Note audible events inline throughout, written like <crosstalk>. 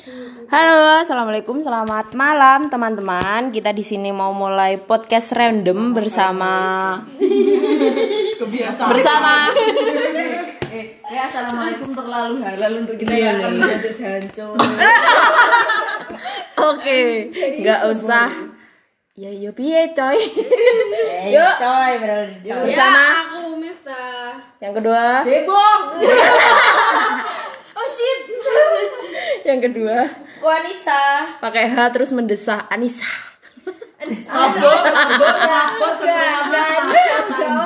Halo, assalamualaikum, selamat malam teman-teman. Kita di sini mau mulai podcast random bersama bersama Eh, ya assalamualaikum terlalu halal untuk kita Iya, yang iya. kami jancuk. <laughs> Oke, nggak usah. Ya yo piye coy. Yuk, coy, berarti. Bersama aku Miftah. yang kedua, Debok. <laughs> Oh yang kedua Ku Anissa. pakai H terus mendesah Anissa. Abot, abot, abot,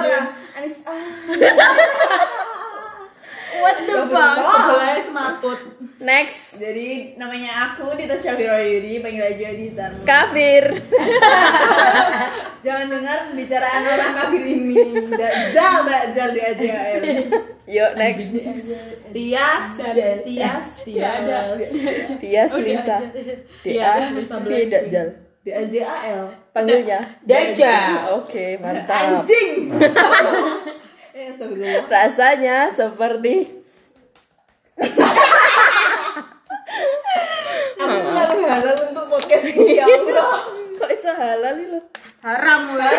orang. Anis, ah. What the fuck? Sebelah semaput. Next, Jadi namanya aku Dita Syafira Yudi, panggil aja Dita. kafir. <laughs> Jangan dengar pembicaraan orang kafir ini. Dajjal, dajjal di AJL. Yuk next, Tias, Tias, Tias. Tias Lisa. Dia tidak jal. Di AJL. Panggilnya Dajjal. Oke, mantap. Anjing. <laughs> Eh. Rasanya seperti Aku terlalu halal untuk podcast ini ya Allah. kok bisa halal ini loh? Haram lah.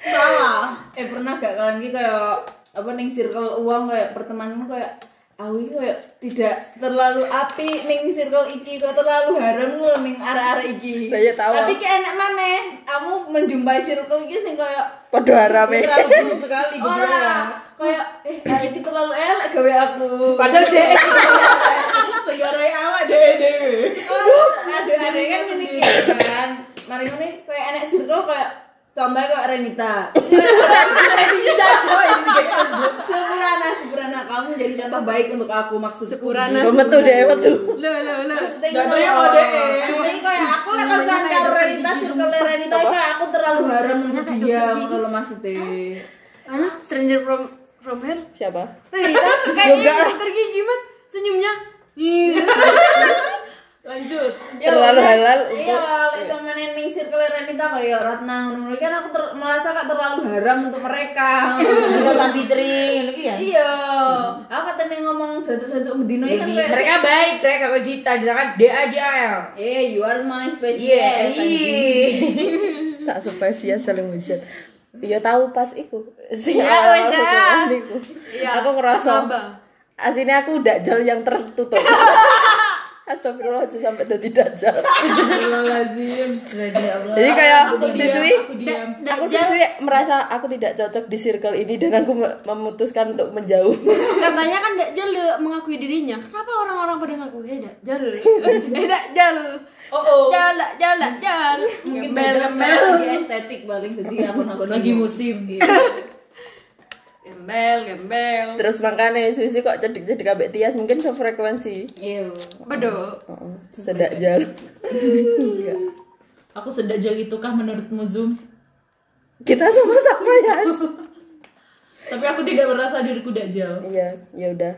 Salah. Eh pernah gak kalian ki kayak apa ning circle uang kayak pertemanan kayak Awi kayak tidak terlalu api ning circle iki kok terlalu haram loh ning arah-arah iki. Lah, ya tahu. Tapi kayak enak mana? Kamu menjumpai circle iki sing kayak Podo harame. terlalu buruk sekali Ora, kayak eh kayak iki terlalu elek gawe aku. Padahal dia <laughs> Segara elek dhewe dhewe. Ada ada kan sini kan. Mari ngene kayak enek circle kayak contohnya kayak Renita. Sepurana, Sepurana kamu jadi contoh baik untuk aku maksudku. Sepurana. Gue metu deh, metu. Lo lo lo. Maksudnya Gak ngono ada yang loh. ada, eh. Maksudnya kayak aku lah kan karo Renita, circle Renita kayak aku terlalu haram untuk dia ngono loh maksudnya. Mana Stranger from from Hell? Siapa? Renita Yoga lah. kayak Dokter Gigi senyumnya. <laughs> Lanjut. Terlalu halal Iya, untuk lek sama neneng circle Renita kayak Ratna ngono kan aku ter- merasa gak terlalu haram untuk mereka. <laughs> Juga Mbak Fitri, ngono ya. Iya. Aku katanya ngomong jancuk-jancuk bedino kan kayak mereka baik, mereka kok Dita, Dita kan DAJL. Eh, you are my special. Iya, anjing. <laughs> iya. saat spesial saling hujat. Iya tahu pas iku. Sing Iya, wes dah. hubungan iku. Iya, Aku ngerasa aslinya aku dajal yang tertutup. <laughs> Astagfirullahaladzim sampai jadi dajal. Astagfirullahaladzim. Jadi kayak siswi aku diam. Aku siswi merasa aku tidak cocok di circle ini dan aku me- memutuskan untuk menjauh. <laughs> Katanya kan Dajjal le- mengakui dirinya. Kenapa orang-orang pada ngaku ya Dajjal? Eh Dajjal. <laughs> Oh, oh. Jal, jal, jal. Mungkin sekarang lagi estetik paling jadi aku nakon Lagi musim. <laughs> Gembel, gembel. Terus makanya sisi kok cedik-cedik kabeh Tias mungkin sefrekuensi. Iya. Bedo. Heeh, sedak jal. Iya. <laughs> Aku sedajal itukah menurutmu Zoom? Kita sama-sama ya. <laughs> Tapi aku tidak merasa diriku dajal. Iya, ya udah.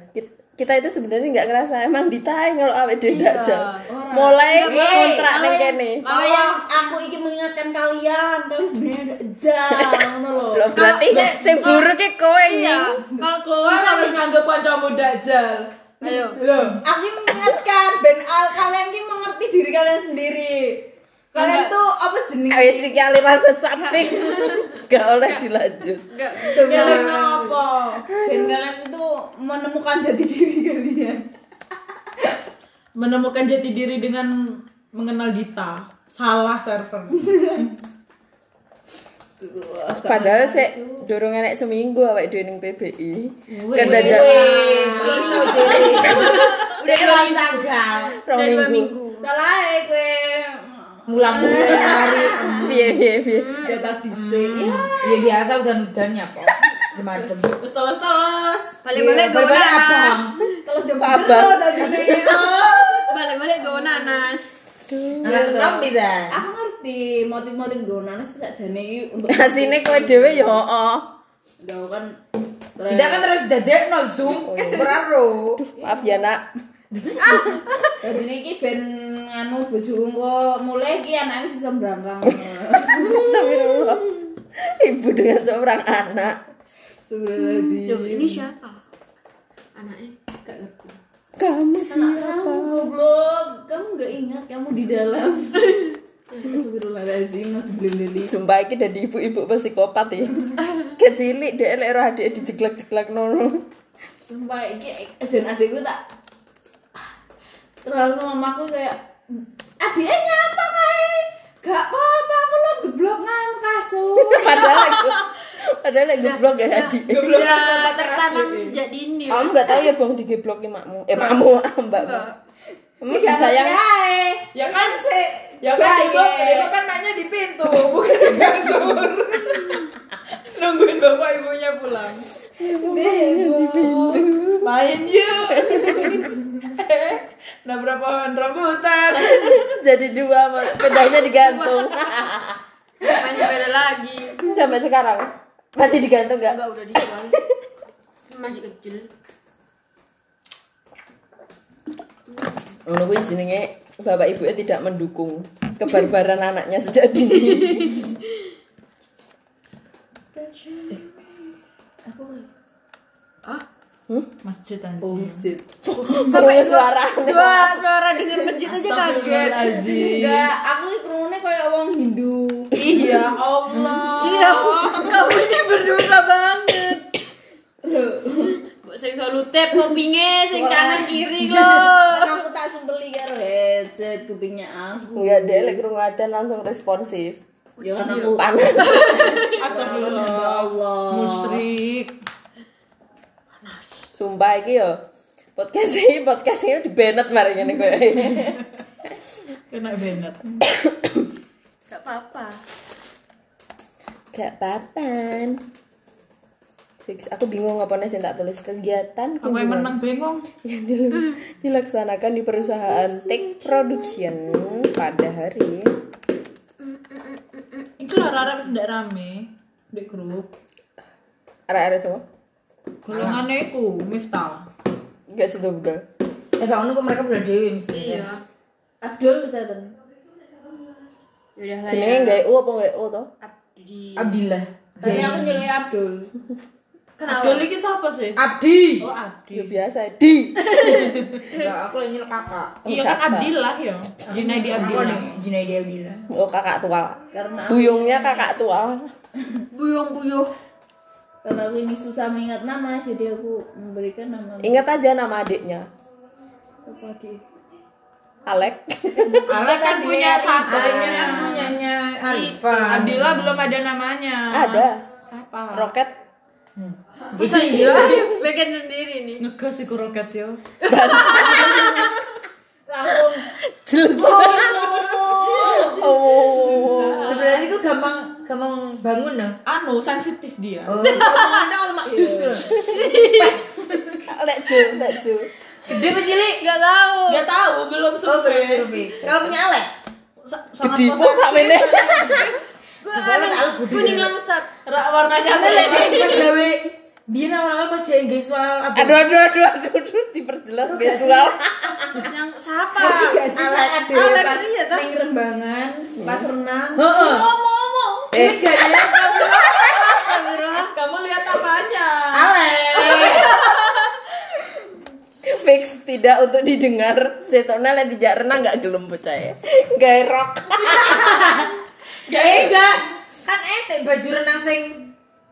Kit- Kita itu sebenarnya nggak ngerasa emang ditai kalau awet dia dajal. orang. Mulai kontrak ning Kalau kene. Kalau yang aku ingin mengingatkan kalian, ada jam, <laughs> ngono loh. Loh, berarti sing buruk ki kowe iya. Kalau Kau harus nganggap kancamu dajal. Ayo. Loh. Aku mengingatkan ben al kalian ki mengerti diri kalian sendiri. Kalian tuh apa jenis? Wis iki aliran sesat fix. Gak oleh dilanjut. Enggak. Kalian apa? Dan kalian tuh menemukan jati diri kalian. Menemukan jati diri dengan mengenal Dita. Salah server. Padahal sik dorong enek seminggu awake dhewe ning PBI. Kan dajal Iso jadi. Udah dua tanggal. Udah dua minggu. minggu. Salah ya gue Mulang-mulang hari. Piye piye piye. jatah dhisik. Ya. Ya biasa udan-udannya kok. Gimana? Terus telos-telos. Balik-balik gawe Balik abang. nanas. Kalau jam Abang. berapa tadi Balik-balik gawe nanas. Anak stop bisa. Aku ngerti motif-motif gue nanas sakjane iki untuk Asine kowe dhewe ya heeh. Gak kan Tidak kan terus dadek no Zoom. Beraro. Maaf ya nak. <laughs> Jadi ini ki ben anu bojoku kok mulai ki anaknya bisa berangkang. Astagfirullah. Ibu dengan seorang anak. Sebenarnya Duh, ini siapa? Anaknya gak ngerti. Kamu siapa? kamu goblok kamu nggak ingat kamu di dalam <laughs> Astagfirullahaladzim Sumpah iki dadi ibu-ibu psikopat ya. <laughs> Kecilik dhek lek ro adik dijeglek-jeglek nono. sumpah ini ajan adikku tak terus sama mamaku kayak adiknya nyapa kae gak apa-apa aku lo geblok ngan kasur <laughs> Padahal aku <laughs> padahal lek geblok ya adik. Tidak tertanam sejak dini. Kamu enggak tahu ya Bang digebloki makmu. Eh makmu, Mbak. Kamu disayang Ya kan sih Ya kan Debo, Debo kan nanya di pintu, <laughs> bukan di kasur. Nungguin bapak ibunya pulang. Di pintu Main yuk. Nabrak pohon rambutan. jadi dua pedangnya digantung. Main sepeda lagi. Sampai sekarang masih digantung enggak? Enggak udah dijual. Masih kecil. Ngono kuwi jenenge bapak ibunya tidak mendukung kebarbaran anaknya sejak dini. <laughs> Ah, Masjid anjing. oh shit <laughs> Sampai suara. dua suara denger masjid aja kaget. Enggak aku kerunnya kayak orang Hindu Iya Allah. Iya, kamu ini berdosa banget. Mbok sing selalu tap kupinge sing kanan kiri <laughs> loh. aku tak sembeli karo headset kupingnya aku Enggak deh lek langsung responsif. ya kan aku Panas. <laughs> Astagfirullah. Allah Musyrik. Sumpah iki yo. Podcast ini podcast ini di Bennett mari ngene kowe. Kena benet. Gak apa-apa. Gak papan. Fix, aku bingung apa nih sing tak tulis kegiatan Aku yang menang bingung. <laughs> yang dil- dilaksanakan di perusahaan Tech Production pada hari Itu lah Rara wis ndak rame di grup. arek-arek semua Golongannya iku Miftah. Gak sudah udah Eh gak ngono kok mereka udah dewi mesti. Iya. Abdul kesehatan Yaudah lah jenenge ya. nggak u apa nggak u toh Abdi. Abdillah. tadi aku nyelui Abdul Kenapa? Abdul iki siapa sih? Abdi Oh Abdi. ya biasa di <laughs> enggak aku lagi nyeluk kakak Iya kan Abdillah ya. Junaidi Abdillah. Junaidi Abdillah oh kakak tua karena buyungnya kakak tua Buyung-buyuh. karena aku ini susah mengingat nama jadi aku memberikan nama ingat aja nama adiknya apa adik Alek <laughs> Ale kan punya satu. Adiknya kan punyanya Arifan. Abdillah belum ada namanya. ada Siapa? roket Bisa iya. <laughs> Bikin sendiri nih. Ngegas iku roket yo. langsung oh berarti itu gampang gampang bangun ya Anu sensitif dia. oh Ada lemak jus. lek ju lek ju gede apa cilik Gak tahu. Gak tahu belum oh survei. survei kalau punya Alek Sa- Sangat gede kok sak mene Gue anu kuning. Ra- warnanya Alek lek apa? pas gawe biar awal-awal pas dia nggak soal apa? Aduh aduh aduh aduh, aduh diperjelas visual Yang siapa? Alek Alex pas iya toh. ning rembangan pas renang. Heeh. ngomong-ngomong. Eh. Astagfirullah. Kamu lihat apanya? Alek fix tidak untuk didengar. Setona lek dijak renang nggak gelem percaya gawe rock. <laughs> Gak eh enggak. Kan ente baju renang sing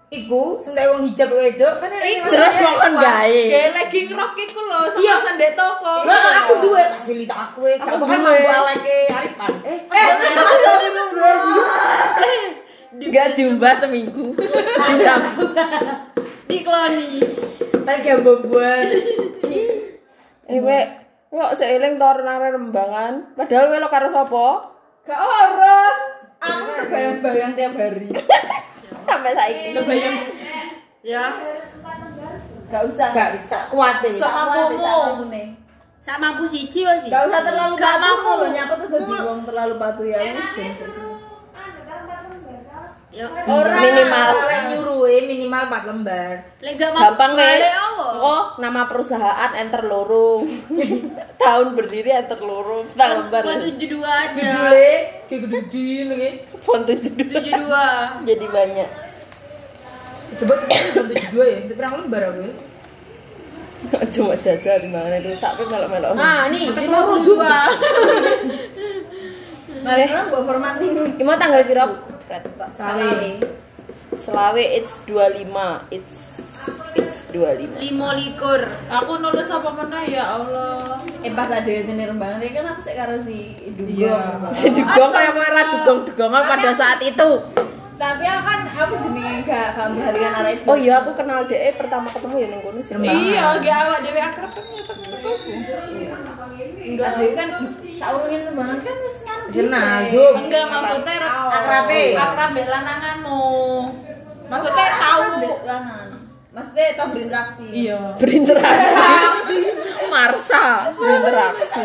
iku tak wong hijab wedok kan sing terus ngomong Evan. gawe Gak legging rock iku lho, Iya. sama sendek toko. Lah aku duwe tak silih tak aku wis kan duwe. mampu aleke Arifan. Eh, eh, nggak diubah seminggu bisa <laughs> Dikloni. tak gambar eh we kok seiling to renang rembangan padahal we lo karo sapa Gak oros. Aku bayang-bayang tiap hari. <laughs> sampai saiki Kebayang Ya. Gak usah. Gak bisa. Kuat deh. Sak mampumu. Sak mampu siji sih. Gak usah terlalu Gak patuh mampu. nyapa tuh wong terlalu patuh ya wis. Orang Minimal. nyuruh eh, minimal 4 lembar. Gampang wes oh nama perusahaan enter loro <laughs> tahun berdiri enter loro setengah lembar tujuh dua aja. Judulnya kayak gede nih. font tujuh Tujuh dua. jadi banyak Coba sekarang bentuk dua ya. Itu berapa lembar aku? ya? Cuma jajal di mana rusak pe melok-melok. Nah, nih, lima dua. Mari orang buat formatting. Gimana tanggal piro? Pret. Selawe. Selawe it's 25. It's it's 25. Lima likur. Aku nulis apa mana ya Allah. Eh pas ada yang ini rembangan kan aku sih karo si Dugo. Iya. Dugong kayak mau era dugong-dugongan pada saat itu. Tapi aku kan aku jenenge gak gak membalikan arah itu. Oh iya aku kenal DE pertama ketemu ya ning kono sih. Iya, gak awak dewe akrab kan ya temen Enggak deh kan tak urungin rembangan kan wis. Jenah, dhisik. Zoom. Enggak maksudnya Akrabe. Akrab mbek lananganmu. Maksudnya tahu. Lanan. Maksudnya tau berinteraksi. Iya. Berinteraksi. Marsa berinteraksi.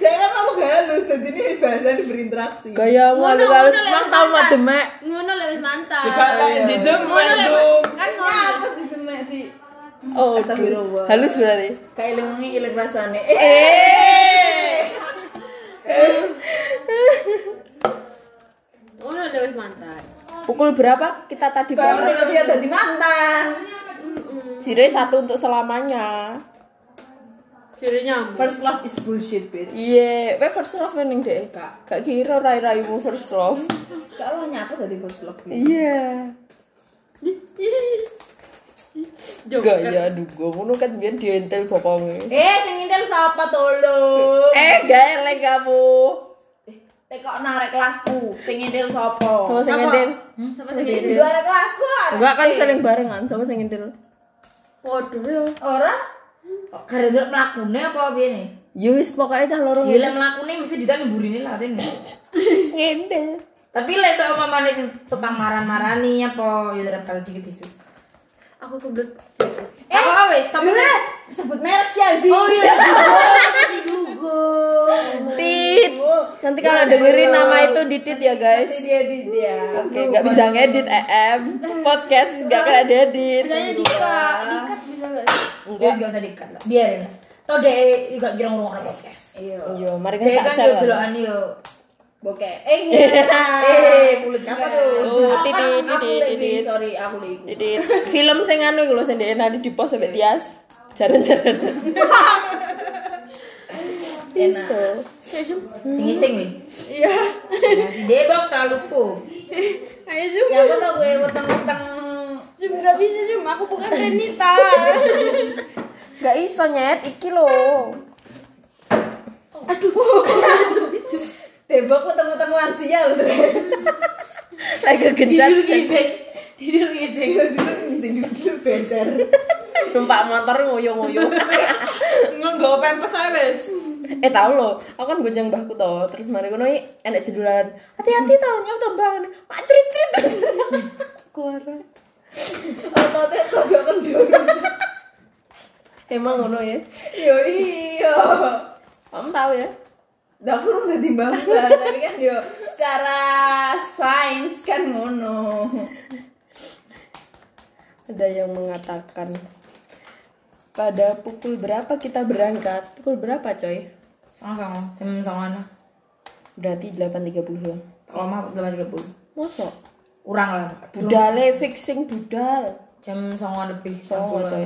Dia kan kamu gak halus, jadi ini bahasa berinteraksi. Gaya mau Ngono, halus tau mau mata. demek. Ngono lewat mantap. Di dem Ngono kan ngono. Oh, Astagfirullah. halus berarti. kayak lengi ilang rasane. Eh. Ngono lewat mantap. Pukul berapa kita tadi Baru berangkat? dia jadi mantan. Sire satu untuk selamanya. Sire nyamuk. First love is bullshit, bitch. Iya, we first love ning deh. Kak. Gak kira rai-raimu first love. Kak lo nyapa dari first love gitu. Iya. Joker. Gaya dugo ngono kan biyen dientel bokonge. Eh, sing ngindel siapa tolong? Eh, gaelek kamu. Tekok narik kelasku, sing ngindel sapa? Sama sing ngendel. Hmm, Siapa Sing ngindel narik kelasku. Enggak kan saling barengan, sama sing ngendel. Waduh ya. Ora? Kok gara-gara mlakune apa piye nih? Ya wis pokoke cah loro Gila mlakune mesti ditan mburine lah ten. ngendel. Tapi lek sok mamane sing tukang maran-marani apa ya daripada dikit isu. Aku kebelet. Eh, apa sampe Eh, sebut merek si anjing. Oh iya. <laughs> Tit. Nanti kalau dengerin nama itu ditit ya guys. Nanti dia di dia. Oke, nggak bisa ngedit EM. Podcast nggak pernah diedit. Misalnya dikat, dikat bisa enggak? Wis gak usah dikat. Biarin. Toh dek juga kira ngurung podcast. Iya. Iya, mari kita kan sel. delokan yo. Bokeh. Eh, iya. <laughs> Eh, kulit siapa tuh? Oh, titit, titit, lagi, titit. Sorry, aku lagi. Titit. Film sing anu iku lho sing ndek nanti di post sampai tias. Jaran-jaran. <laughs> Iso. Tinggi sing wih. Iya. Si Debok selalu pu. Ayo Zoom. Ya aku tau gue weteng-weteng Zoom enggak bisa Zoom. Aku bukan Renita. Gak iso nyet iki lho. <laughs> tembok weteng-weteng lansia loh. <laughs> Lagi gencat. Tidur gising. Dulu ngising dulu beser. <laughs> Numpak motor ngoyo-ngoyo. <laughs> Nggo pempes ae wis. eh tau lo, aku kan gojeng mbahku to, terus mari kono iki enek jedulan. Hati-hati tau nyam tambang. Mak crit-crit. Keluar. Ototnya kagak kendor. Emang ngono ya. Yo iya. Kamu tahu ya? Dapur udah di bangsa, <laughs> tapi kan yo secara sains kan ngono. Ada yang mengatakan pada pukul berapa kita berangkat? Pukul berapa coy? Sama-sama. Jam sama Berarti 8.30 ya. Lama 8.30. Mosok? Urang lah. Budale fixing budal. Jam sama lebih. Songo coy.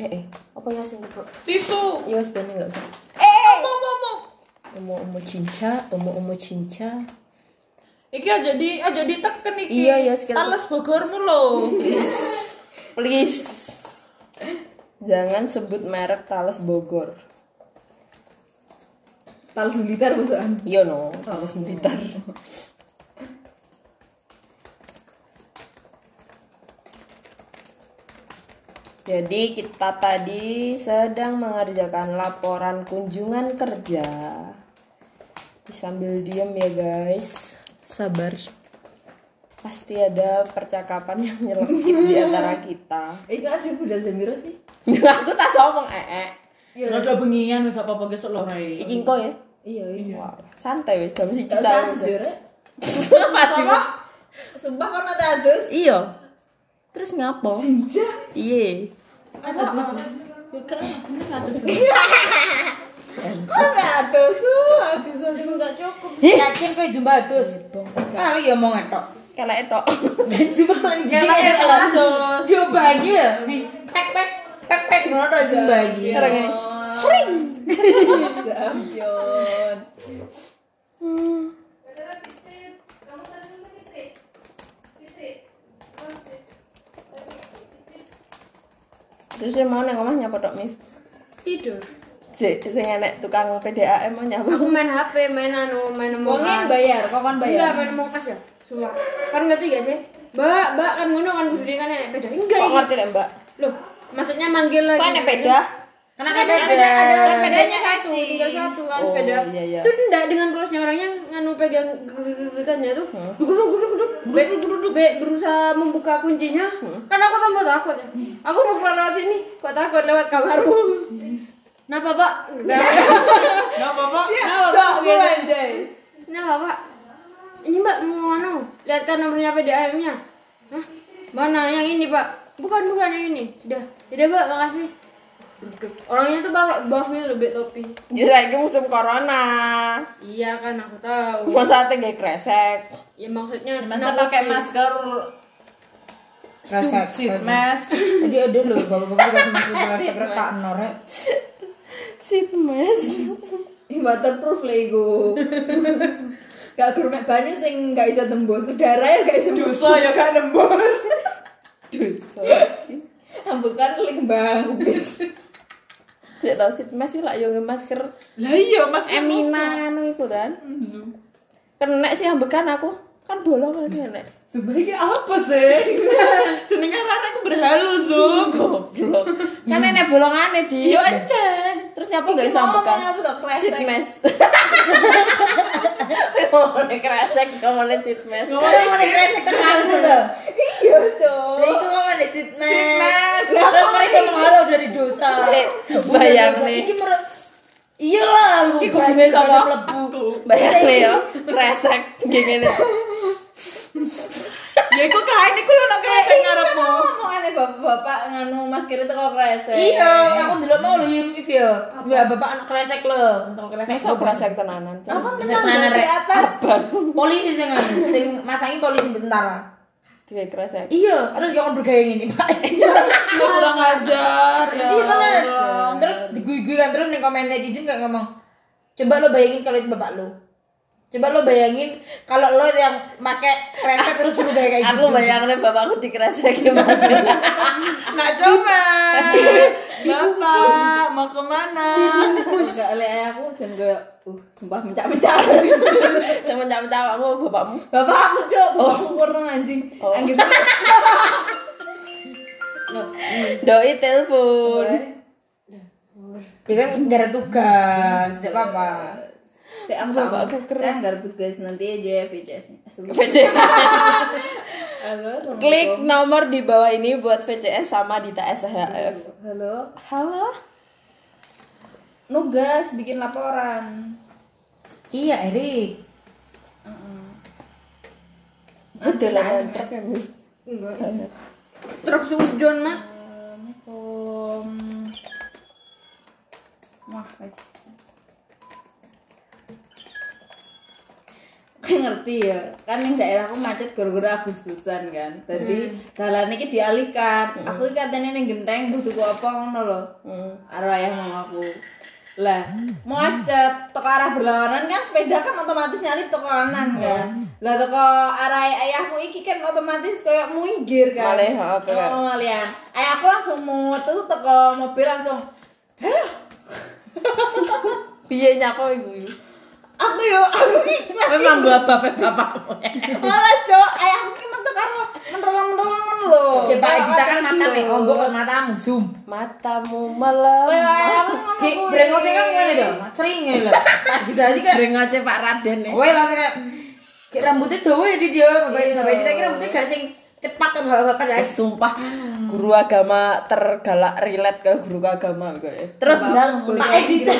Eh, eh, apa ya bro? Tisu. Iya, sebenarnya enggak usah. Eh. Omo omo cinca, omo omo cinca. Iki aja di aja diteken iki. Iya, iya, sekitar- Tales Bogormu lho. <laughs> Please. Jangan sebut merek Tales Bogor. Tal Blitar bosan. Iya no, Tales Blitar. Jadi kita tadi sedang mengerjakan laporan kunjungan kerja. Sambil diem ya guys, sabar. Pasti ada percakapan yang nyelekit di antara kita. Eh, kan ada budal Jamiro sih. <laughs> Aku tak ngomong eh eh. Iya. Ada bengian gak apa-apa gesek lho Rai. Iki engko ya. Iya, iya. Wah, santai wis jam 1 Gak usah tahun. jujur <laughs> ya. Apa? Sumpah kan ada adus. Iya. Terus ngapo? Cinca. Iya. Ada apa? Ada adus. <laughs> Adus adus. Enggak cukup. Yakin kowe jumpa terus. Kali ya mau ngetok. Tok. Terus. Yo ya. Pek pek. pek pek ngono iki. <laughs> Mau neng omah nyapa tok Mif. Tidur. Sik, sing enek tukang PDAM mau nyapa. Aku main HP, main anu, main Among Wongnya bayar, kok kan Enggak, bayar. main Among Us ya. Sumpah. Kan ngerti gak sih? Mbak, mbak kan ngono kan budaya kan enek beda. Enggak Kok ngerti lek Mbak? Loh, maksudnya manggil lagi. Kok enek beda? Karena Kan ada ada, ada Kan bedanya bedanya satu, tinggal satu kan Oh, sepeda. iya, iya. Itu enggak dengan polosnya orangnya nganu pegang geruk-gerukannya tuh. Guruk guruk guruk. Be, be berusaha membuka kuncinya. Kan aku tambah takut ya. Aku mau keluar lewat sini, kok takut lewat kamarmu. Kenapa, Pak? Apa-apa. Kenapa, Pak? Gitu. anjay. Kenapa, Pak? Ini Mbak mau anu, lihatkan nomornya PDAM-nya. Hah? Mana yang ini, Pak? Bukan, bukan yang ini. Sudah. Sudah, Mbak, makasih. Orangnya tuh pakai buff gitu loh, topi. Ya saiki musim corona. Iya kan, aku tahu. Masa gak kresek. Ya maksudnya Masa pakai masker Resek. sheet mask. Jadi ada loh bapak-bapak dikasih masuk resek resek norek. Sip, Mas. Waterproof lah iku. <laughs> Gak gurmet banyak sing gak bisa tembus. Udara ya gak bisa Dosa ya gak nembus. <laughs> Dosa. Bukan link bang, bis. Sik tau sip Mas sih lak yo nge masker Lah iya Mas Emina anu iku kan. Kena sih ambekan aku. Kan bolong kan enek. Sebaiknya apa sih? <laughs> Jenenge anakku berhalu, Zum. Goblok. Kan enek bolongane di. Yo aja. Terus nyapa gak bisa ambekan? Ngomong apa tuh? Kresek. mes. Ngomongnya <laughs> kresek, ngomongnya sit mes. Kalau mau kresek ke aku tuh. Iya, Cok. Lah itu ngomong di sitmes. Sitmes. Terus mereka menghalau dari dosa. Bayang nih. Iki menurut Iya lah, Iki kudune sapa? mlebu. Bayang ya, kresek gini. <laughs> Ya iku kain iku lho nek kresek ngarepmu. Ngomong aneh bapak-bapak nganu masker itu kok kresek. Iya, aku dulu mau lu Yusuf ya. Sebelah bapak anak kresek lo, untuk kresek. Masa kresek tenanan. Bisa menang Rek. atas? <laughs> Polisi sing nganu, sing masangi polisi bentara. Dua kresek. Iya, terus jangan bergaya ini, Pak. <laughs> Lu kurang ajar ya. Iya tenan. Terus digui-gui kan terus nih komen netizen kayak ngomong, coba lo bayangin kalau itu bapak lo. Coba lo bayangin kalau lo yang pakai kresek terus lu kayak kayak Aku gitu. bayangin bapakku di kresek gimana. <laughs> Nak coba. Bapak mau ke mana? Enggak oleh aku dan gue uh sumpah mencak-mencak. <laughs> Temen-temen cawakmu bapakmu. Bapak aku, Cok. Bapakku kurang anjing. Oh. Anjing. <laughs> Doi telepon. Ya kan ada tugas, tidak apa-apa. Saya aku Bapak aku keren. Saya nggak tugas nanti aja VCS-nya. VC. <laughs> Halo, Assalamualaikum. Klik nomor di bawah ini buat VCS sama Dita SHF. Halo. Halo. Nugas bikin laporan. Iya, Erik. Udah lah truk ya, Bu. Enggak. Truk sujon, Mat. Assalamualaikum. Wah, guys. <laughs> ngerti ya, kan yang daerahku macet gara-gara Agustusan kan. Tadi jalan ini dialihkan. Aku iki katanya ning genteng butuh apa ngono lho. Hmm. Arah ayah mamaku. Lah, macet toko arah berlawanan kan sepeda kan otomatis nyalip toko kanan kan. Lah toko arah ayahku iki kan otomatis kayak minggir kan. Malih, oh, kayak- Oh, malian. Ayahku langsung muat tuh toko mobil langsung <laughs> Piye nyapa ibu? Aku yo aku iki kelas Memang bapak bapakmu. malah cok ayahku ki metu karo menolong-menolong ngono lho. Oke, Pak Ejita kan mata nih, ombok ke matamu, zoom. Matamu Kayak melemah. ayahku ngono Ki, kuwi. brengok kan ngene to, sering ngene lho. Pak Ejita aja kayak Brengoce Pak Raden nih. Kowe langsung kayak kayak rambutnya dawa ya dia, bapak bapak kita kira rambutnya gak sing cepat ke bapak-bapak dah. Eh, sumpah guru agama tergalak relate ke guru agama kayak. Terus ndang Pak Edi. <laughs>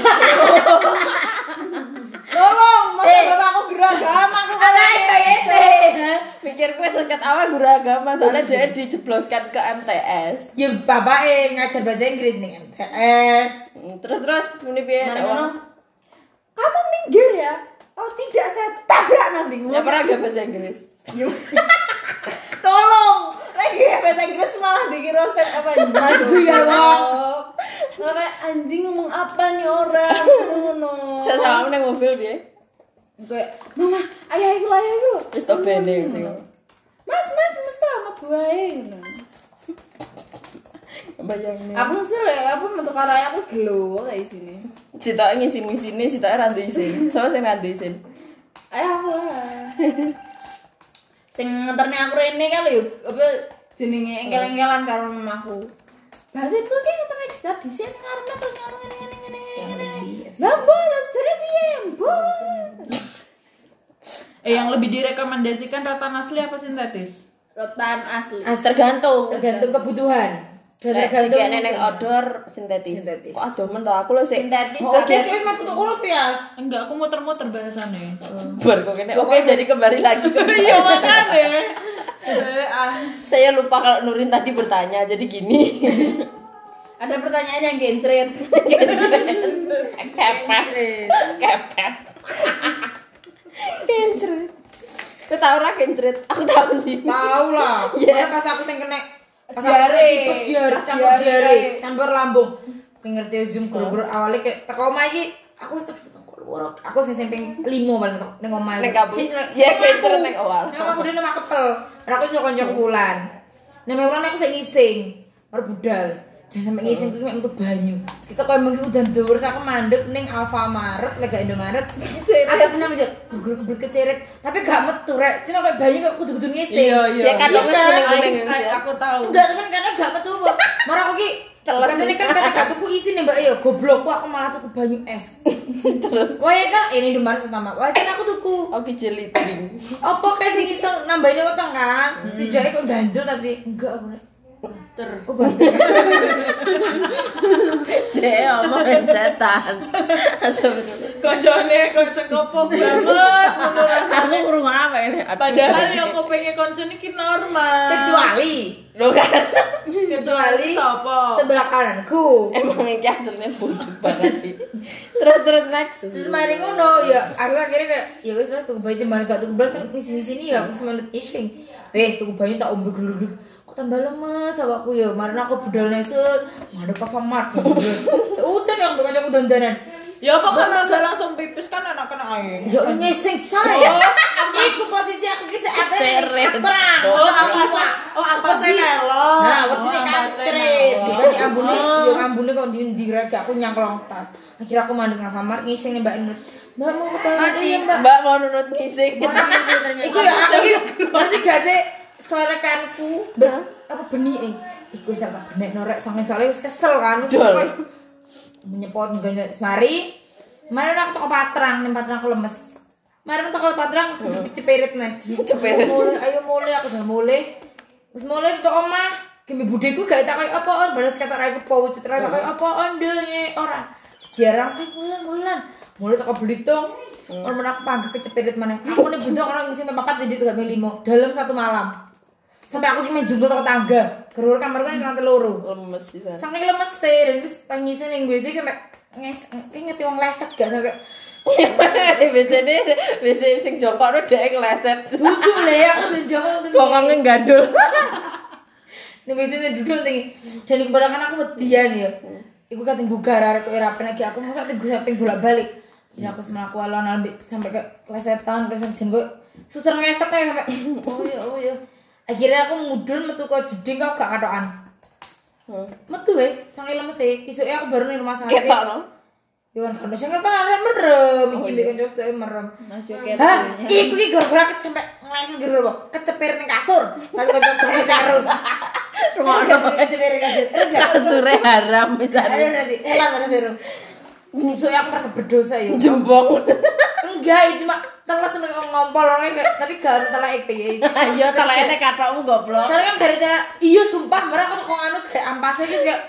Tolong, masa Eh. bapakku guru agama aku Anak itu pikir gue seket awal guru agama soalnya dia dijebloskan ke MTS. Ya bapak eh ngajar bahasa Inggris nih MTS. Hmm, Terus terus muni piye? Kamu minggir ya? Oh tidak, saya tabrak nanti. Ya pernah gak bahasa Inggris? Tolong, lagi bahasa Inggris malah dikira stand apa Malah diguyon, Wong. Kayak anjing ngomong apa nih orang <laughs> ngono. Saya sama nang mobil piye? Kayak mama, ayah iku ayah iku. Wis tok bene gitu. Mas, mas, mesti sama buahe ngono. Bayangin. Aku mesti lek apa metu karo ayah aku gelo kayak sini. Sitok ngisi-ngisine, sitok ra ndek isin. Sopo sing ra ndek isin? Ayah aku lah. <laughs> Sing ngenterne aku rene kan lho apa jenenge engkel-engkelan karo mamaku. Berarti itu kayak ngenterne di tadi sih ning arep terus ngomong ngene ngene ngene ngene. Lah bolos dari piye? Eh yang lebih direkomendasikan rotan asli apa sintetis? Rotan asli. Tergantung. Tergantung kebutuhan. Dan Nek tergantung dikene neng outdoor sintetis. Sintetis. Kok adomen to aku lho sik. Sintetis Oh, oke, oke, mas untuk urut ya. Enggak, aku muter-muter bahasannya. <laughs> Bar kok kene. Oke, jadi kembali lagi ke <laughs> Iya makanya. Ah. <laughs> Saya lupa kalau Nurin tadi bertanya, jadi gini. ada pertanyaan yang gencret. Kepet. Kepet. Kencret. Kau tau ora kencret? Aku tahu sih. Tahu lah. Iya. Pas aku sing kena Diare. aku pas diare campur diare. campur lambung. Aku ngerti ya, zoom guru-guru awalnya kayak teko omah iki aku wis ketemu aku sing sing ping 5 paling teko ning omah. Ning kampus. Cis, ning- awal. Ning omahku dhewe mak kepel. Ora aku iso kanca wulan. Nek aku sing ngising, ora budal. Jangan sampai ngising kuwi mek metu banyu. Kita koyo mengki udan dhuwur aku mandek ning Alfamaret, lega Indomaret. Atas nama aja, gugur-gugur keceret, tapi gak metu rek. Cuma kayak banyu kok kudu-kudu ngising. Iya, iya. Ya kan Iya kan? Ay, ay, ya. aku tahu. Enggak, temen karena gak metu apa. Marah aku ki. Katanya kan kata gak tuku isi nih mbak Iyo Goblok aku malah tuku banyu es Terus Wah ya kan ini Indomaret pertama Wah kan aku tuku oke jeli drink. Apa kayak sing iso nambahin weteng kan Setidaknya kok ganjel tapi Enggak aku Ter Oh banter <laughs> Dek omongin setan. Koncone konco kopok banget. Aku kurang apa ini? Padahal yang kopengnya konco ini normal. Kecuali Lo kan Kecuali Sopo? Sebelah kananku emang ini hasilnya bodoh banget sih. Terus terus next. Terus mari ngono ya aku akhirnya kayak ya wis lah tuku banyu timbang gak tuku belas kan ngisi sini ya aku semangat ising. Wes tuku banyu tak ombe geluduk. Kok tambah lemes awakku ya. Kemarin aku budal nesut, ada Pavamart. <laughs> Udah yang tuh kancaku dandanan. Ya apa kan enggak langsung pipis kan anak kena air. Ya lu ngising saya. Iku posisi aku ki Ceret. terang. Oh, Oh, apa iwa. oh apa saya melok. Nah, waktu ini kan ceret. Dikasih ambune, yo ambune kok di di aku nyangklong tas. Akhirnya aku mandek nang kamar ngising nih Mbak Inut. Mbak mau ketemu ya Mbak. Mbak mau nurut ngising. Iku ya aku berarti gak sih sorekanku mbak apa benih eh iku wis tak benek norek sange soalnya wis kesel kan wis menyepot enggak semari Mari aku toko patrang, nih patrang aku lemes. Mari aku toko patrang, terus kudu cepirit nih. <laughs> Cepirit. Ayo mulai, aku udah mulai. Terus mulai tuh omah. Kimi budeku gak tak kayak apaan, baru kata rai ku pau citra kayak apaan deh nye orang. Jarang, eh mulan mulan. Mulai toko belitung, orang mana aku panggil kecepirit mana. Aku nih belitung orang ngisi papat jadi tiga limo dalam satu malam. Sampai aku main jumbo toko tangga. Kerur kamar kan lantai loro. Lemes sih. Saking lemes sih, dan terus tangisin yang biasa kayak nges, kayak ngerti wong leset gak sampai <laughs> Biasanya biasanya sing jongkok udah dek ngeleset. duduk lah ya aku tuh jauh tuh Bokongnya gandul. <laughs> Nih biasanya duduk tinggi. Dan kebanyakan aku median ya. Iku kating bugar arek kok ora lagi aku masa tinggu sampai bolak-balik. Jadi aku semelaku alon sampai ke lesetan terus jen gue susah ngeset aja sampai <laughs> oh ya oh ya. Akhirnya aku mudun metu ke jeding kok gak katokan. Metu wes, sange lemes sih. Isuknya aku baru nih rumah sakit. Ketok no. Ya kan kan sing kan arek merem, iki mbek kanca sedek merem. Hah, iku iki gara-gara ke- sampe ngleset gara apa? Kecepir ning kasur. Tapi kanca kanca karo. Rumah kecepir ning kasur. Kasure haram Ada misalnya. nanti, ulang mana Besok aku merasa berdosa ya. Jembong. <laughs> Enggak, itu cuma teles nih ngompol orangnya kayak tapi gak telek kayak Ayo teleknya katokmu goblok. Soalnya kan dari cara iya sumpah mereka tuh kok anu kayak ampasnya guys kayak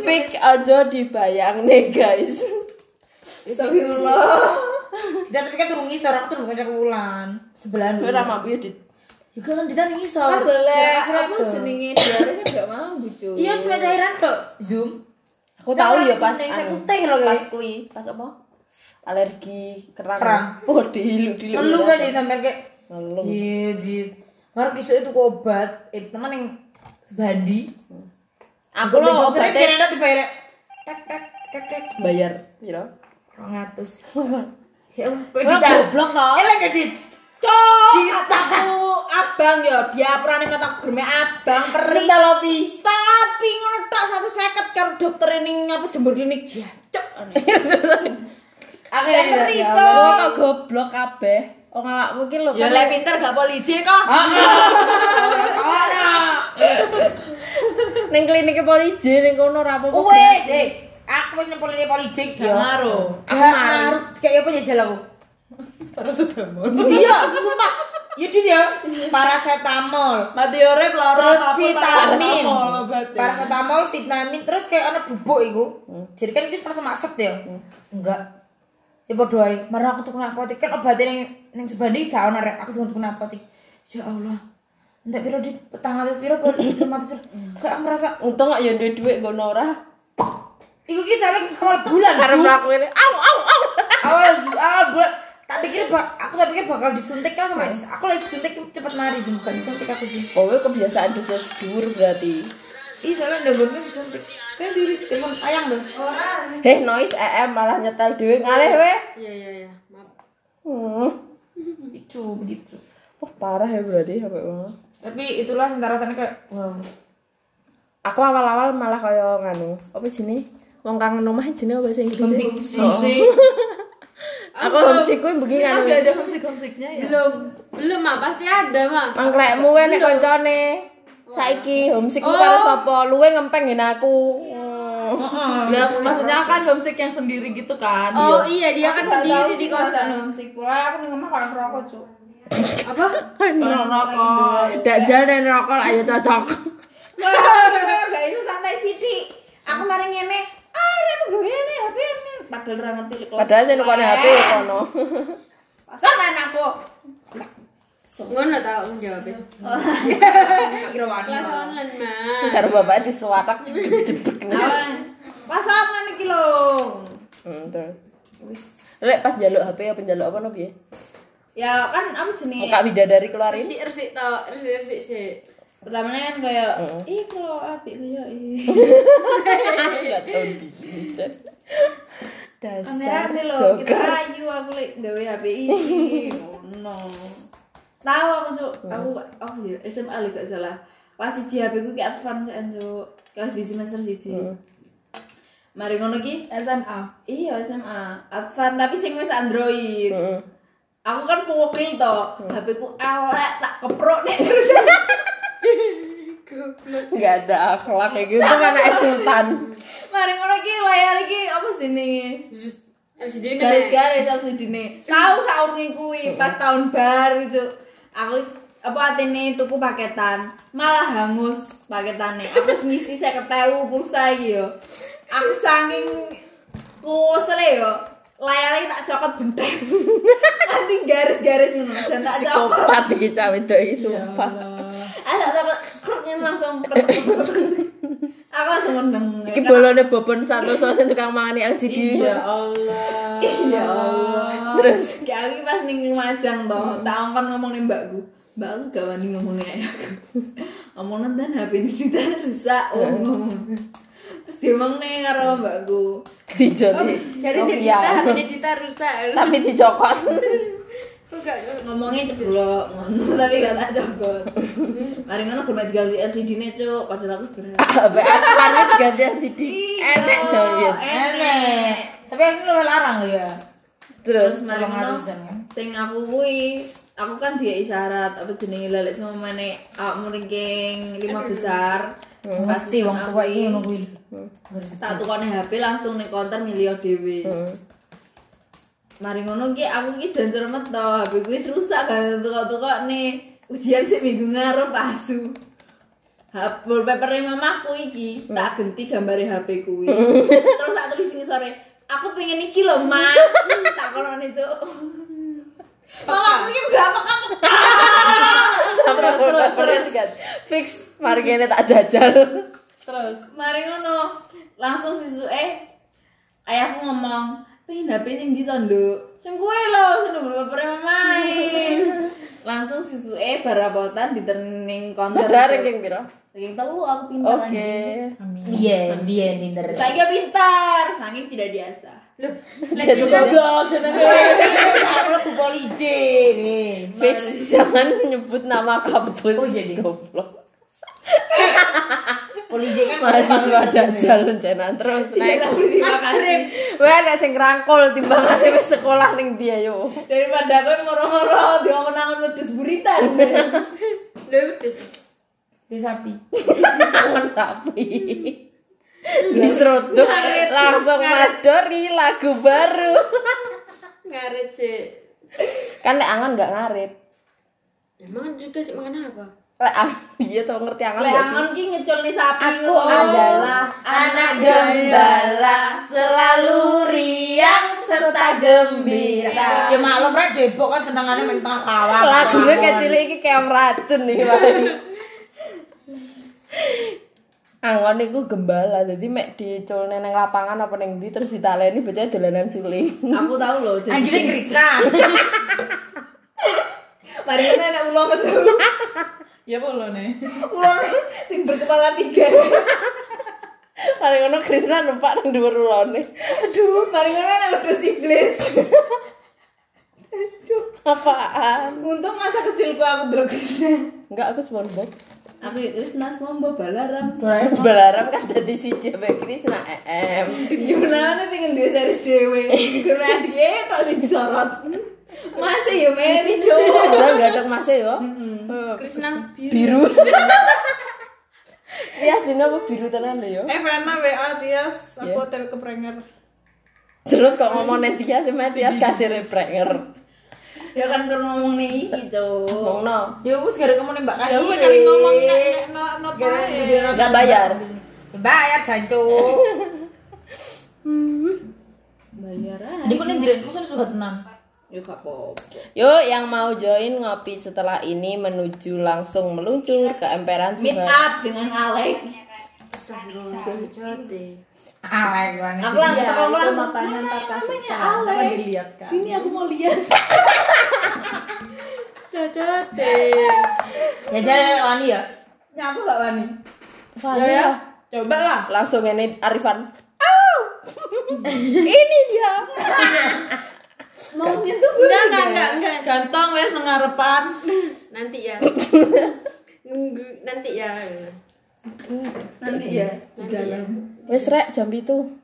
Fik aja dibayang nih guys. Astagfirullah. tidak tapi kan turun ngisor aku turun kanca wulan sebelahan Gue ramah biar di juga kan tidak ngisor Boleh. Jarak Apa tuh. jenenge diare kan gak mau cuy. iya cuma cairan tok zoom Aku tahu ya pas anu, pas guys. kui, pas apa? Alergi kerang. Kerang. Oh, dihilu dihilu. ngeluh kan jadi sampai kayak Ngeluh. iya jit Baru kisuk itu obat, eh teman yang sebandi. Aku lo obatnya obatnya kira dibayar. Tek tek tek tek. bayar, piro? 200. <laughs> Ya Allah, goblok kok. Eh, lagi. Cok, mataku abang ya, dia perane mataku germe abang perih. Sentalopi. Tapi ngono tok satu seket karo dokter ini apa jembur klinik jancuk. <laughs> Aku Ya, ngeri ya, Cok. Kok goblok kabeh. Oh, nggak mungkin lo. Ya lek pinter gak polisi kok. <laughs> Ning klinike polisi ning kono ora apa-apa. Wes, eh. Aku wis nang polisi polijik Gak ngaruh. Aku marut kayak apa jajal aku? Paracetamol. Iya, sumpah. Ya dit ya. Paracetamol. Mati urip lara Terus vitamin. paracetamol obatnya. Paracetamol, vitamin, terus kayak ana bubuk iku. Jadi kan itu rasa maksud ya. Enggak. Ya podo ae. Marah aku tuku narkotik kan obatnya ning ning Subandi gak ono rek. Aku tuku narkotik. Ya Allah. Entek piro dit petang atas piro <coughs> lima atas piro. Kayak aku merasa Untung gak ya duwe dhuwit ngono ora. Iku ki saling awal bulan. Karena Bu. mlakuin au au au. awal awal bulan tak pikir bak aku tak pikir bakal disuntik kan sama aku lagi suntik cepet mari jam bukan disuntik aku sih Kowe kebiasaan dosis dhuwur berarti. ih soalnya udah gue disuntik kan di telepon ayang tuh Heh, noise EM malah nyetel dhewe ngalih we. Iya iya iya. Maaf. Hmm. itu begitu Wah, parah ya berarti HP gua. tapi itulah sementara rasanya kayak wow Aku awal-awal malah kaya nganu, apa jenenge? Wong kangen omah jenenge apa sih Inggris? <laughs> Homesick. Homesick. Aku homesick kuwi begini Kan nganu. gak ada homesick-homesicknya ya. Belum belum mah pasti ada mah. Mangklekmu wae nek kancane. Saiki homesick ku karo sapa? Luwe ngempeng ngene aku. Hmm. Lah maksudnya kan homesick yang sendiri gitu kan. Oh iya dia kan sendiri di kosan. musik pula aku ning omah karo rokok, Cuk. Apa? Kalau rokok. Dajal dan rokok ayo cocok. Kalau gak iso santai sithik. Aku mari ngene, ah aku gawe ngene HP ini. Padahal ora ngerti di kelas. Padahal sing nukone HP ya kono. Pasaran aku. Ngono tau menjawabnya. kira wani Kelas online mah. Karo bapak disuwatak jebet. Pasaran iki lho. Hmm, terus. Lek pas njaluk HP apa njaluk apa no piye? Ya kan apa jenenge? Muka bidadari keluarin. Resik resik tau, resik resik sih. Pertamanya kan kayak, ih kalau apik kayak ih. <laughs> Dasar. Nih lho, kita ayu aku lek gawe HP ini. No. Tahu aku Cuk, aku oh ya SMA lho gak salah. Pas siji HP ku ki advance kan Cuk. Kelas di semester siji. Mari ngono ki SMA. Iya SMA, advance tapi sing wis Android. Heeh. Aku kan pukul to, HP ku elek tak keprok nih terus. <laughs> Enggak ada akhlak kayak gitu kan anak sultan. <laughs> Mari ngono ki layar iki apa sini? LCD kan. garis-garis aku dine. Tahu saurunge kuwi pas tahun baru itu. Aku apa atene tuku paketan, malah hangus paketane. Aku wis ngisi 50.000 pulsa iki yo. Aku saking kusele yo. Layarnya tak cokot benteng. <laughs> Nanti garis-garis ngono dan tak cokot. Psikopat iki cawe wedok iki sumpah. Ah tak cokot ini langsung Aku langsung meneng. Iki bolone bobon Santoso sing tukang mangani LCD. Ya Allah. Ya Allah. Terus Kayak aku pas ning Lumajang toh, tak angkon ngomong nih mbakku. Mbakku gak wani ngomong nih ayahku. Ngomong nonton HP ini kita rusak, oh ngomong. Terus dia ngomong nih karo mbakku. dijoni. Jadi Oh, di iya. Dita, HP di Dita rusak. Tapi dicokot. <laughs> Ngomongnya ceblok, ngono tapi gak tak cokot. Mari ngono gue diganti LCD nya cuk, padahal aku sebenarnya. <laughs> HP akarnya diganti LCD. Iya. Enek jawir. enek tapi aku lu larang lo ya Terus Mari ngono. Sing aku kuwi aku kan dia isyarat apa jenenge lelek sama mana awakmu ranking lima besar pasti wong tua ini ngono kuwi tak tukone HP langsung ning konter milih dhewe. Mari ngono ki aku ki jan cermet to, HP ku wis rusak kan tukok-tukok nih. Ujian sih minggu ngarep asu. HP wallpaper mamaku iki tak ganti gambare HP kuwi. <laughs> Terus tak tulis ning sore, aku pengen iki lho, Mak. <laughs> tak kono itu. Mamaku iki gak apa-apa. wallpapernya diganti. Fix mari kene tak jajal. Terus. Mari ngono, langsung sisuke ayahku ngomong, pengen HP sing ndi to, Nduk? Sing kuwi lho, sing wallpaper main. <laughs> langsung sisue barapotan di turning counter Padahal ranking piro? ranking telu aku pintar Oke. anjing Biyen, biyen pinter. saya pintar saking tidak biasa Loh, Jadi Goblok jenenge. Aku nih. Fix jangan nyebut nama kampus. Oh, jadi. goblok. <laughs> Polisi kan Mahasiswa dajal jenengan terus tidak naik. kasih Wah, nek sing rangkul timbangane wis sekolah ning dia yo. daripada aku ngoro-ngoro dia menangan wedus buritan Loh, <laughs> udah. di sapi. Tangan sapi. Diseruduk langsung Mas Dori lagu baru. Ngaret sih. Kan nek angan nggak ngarit. Emang juga sih makan apa? Ah, <laughs> iya tau ngerti angan nggak sih? angon ki ngeculne sapi Aku ngono. adalah anak gembala selalu riang serta gembira. Ya maklum rek debok kan senengane mental kawan. Lagunya kecil iki kayak orang racun nih. Angon iku gembala, jadi mek diculne nang lapangan apa ning ndi terus ditaleni bocah dolanan suling. aku tahu loh jadi Anjir Krishna. <laughs> mari kita enak ulo betul <laughs> Ya boleh nih. ulo sing berkepala tiga Paling ngono Krisna numpak nang dhuwur ulone. aduh mari kita enak wedus iblis Apaan? untung masa kecilku aku dulu Krishna Enggak aku SpongeBob. aku ya Krishna semua balaram Balaram kan dadi siji mbek Krisna em. gimana nih pengen dia series dewe karena dia tak disorot masih ya Mary cowok Udah enggak ada masih yo. Krishna Biru. <laughs> Iya, sini apa biru tenan lho yo. Eh Vena WA Tias, aku Iya. hotel keprenger. Terus kok ngomong Tias sama Tias kasih reprenger. ya kan karena ngomong nih iki cowok Ngomongno. Ya wis gara kamu nembak kasih. Ya gue cari ngomong nek nek not not Gara Enggak bayar. Ya, Bayar jancu. <laughs> bayar aja Di kuning jiran musuh suka tenan. Ya apa-apa Yuk, yang mau join ngopi setelah ini menuju langsung meluncur ke emperan meet Subang. up dengan deh. Alek gimana aku langsung Iya, aku langsung Matanya ntar kasih kan dilihat kan. sini aku mau lihat <laughs> Cocot deh. Ya jadi wani ya. nyapa gak Wani Ya, ya. Coba lah. Langsung ini Arifan. Au! <laughs> ini dia. <laughs> mau gitu Enggak, enggak, enggak, enggak. Gantong wes nengarepan. Nanti ya. Nunggu nanti ya. nanti ya di dalam Wes rek jam itu.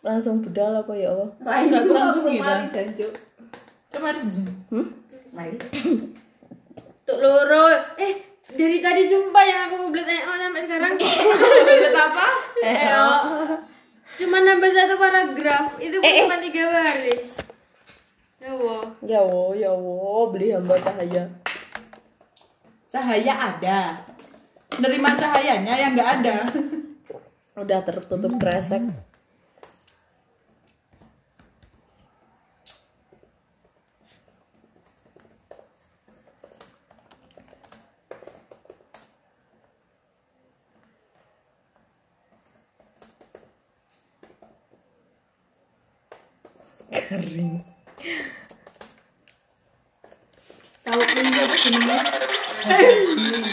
Langsung budal apa ya Allah? Rai aku aku mari janjo Coba Hmm? Untuk loro. Eh, dari tadi jumpa yang aku beli EO sampai sekarang. <laughs> Lihat apa? EO. Cuma nambah satu paragraf. Itu Eh, eh. cuma tiga baris. Ya Allah. Ya wo, ya wo, beli hamba cahaya. Cahaya ada. Nerima cahayanya yang nggak ada. Udah tertutup kresek. Kering. Sauki apa jenenge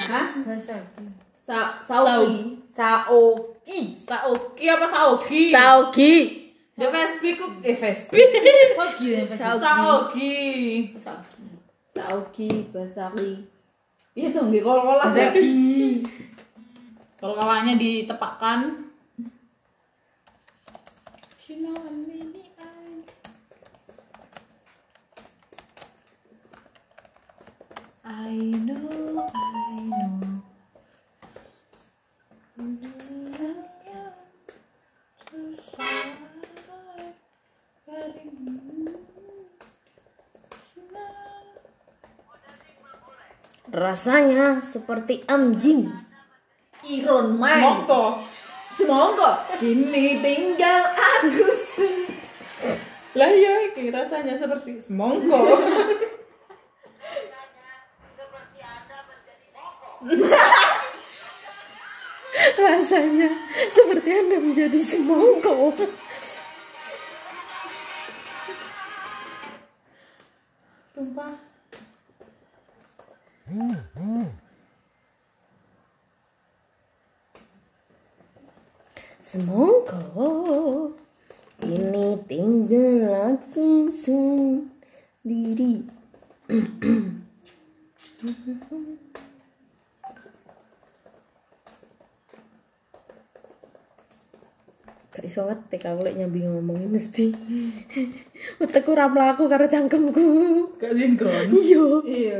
Hah? Bahasa. Sa Sauki Saoki. Saoki apa Saoki? Saugi. Dia Facebook eh Facebook. <laughs> Saoki ya bahasa. Saoki. Sauki Basaki Iya dong nggih kol-kolan Saoki. Kalau <laughs> kalanya ditepakkan I know, I know. Rasanya seperti anjing. Iron Man Mongko. Semongko Kini tinggal aku Lah iki rasanya seperti semongko. <laughs> Rasanya seperti Anda menjadi semongko. Ngetik aku lek nyambi ngomongin mesti. <laughs> Utekku ora mlaku karo cangkemku. Gak sinkron. Iya. iya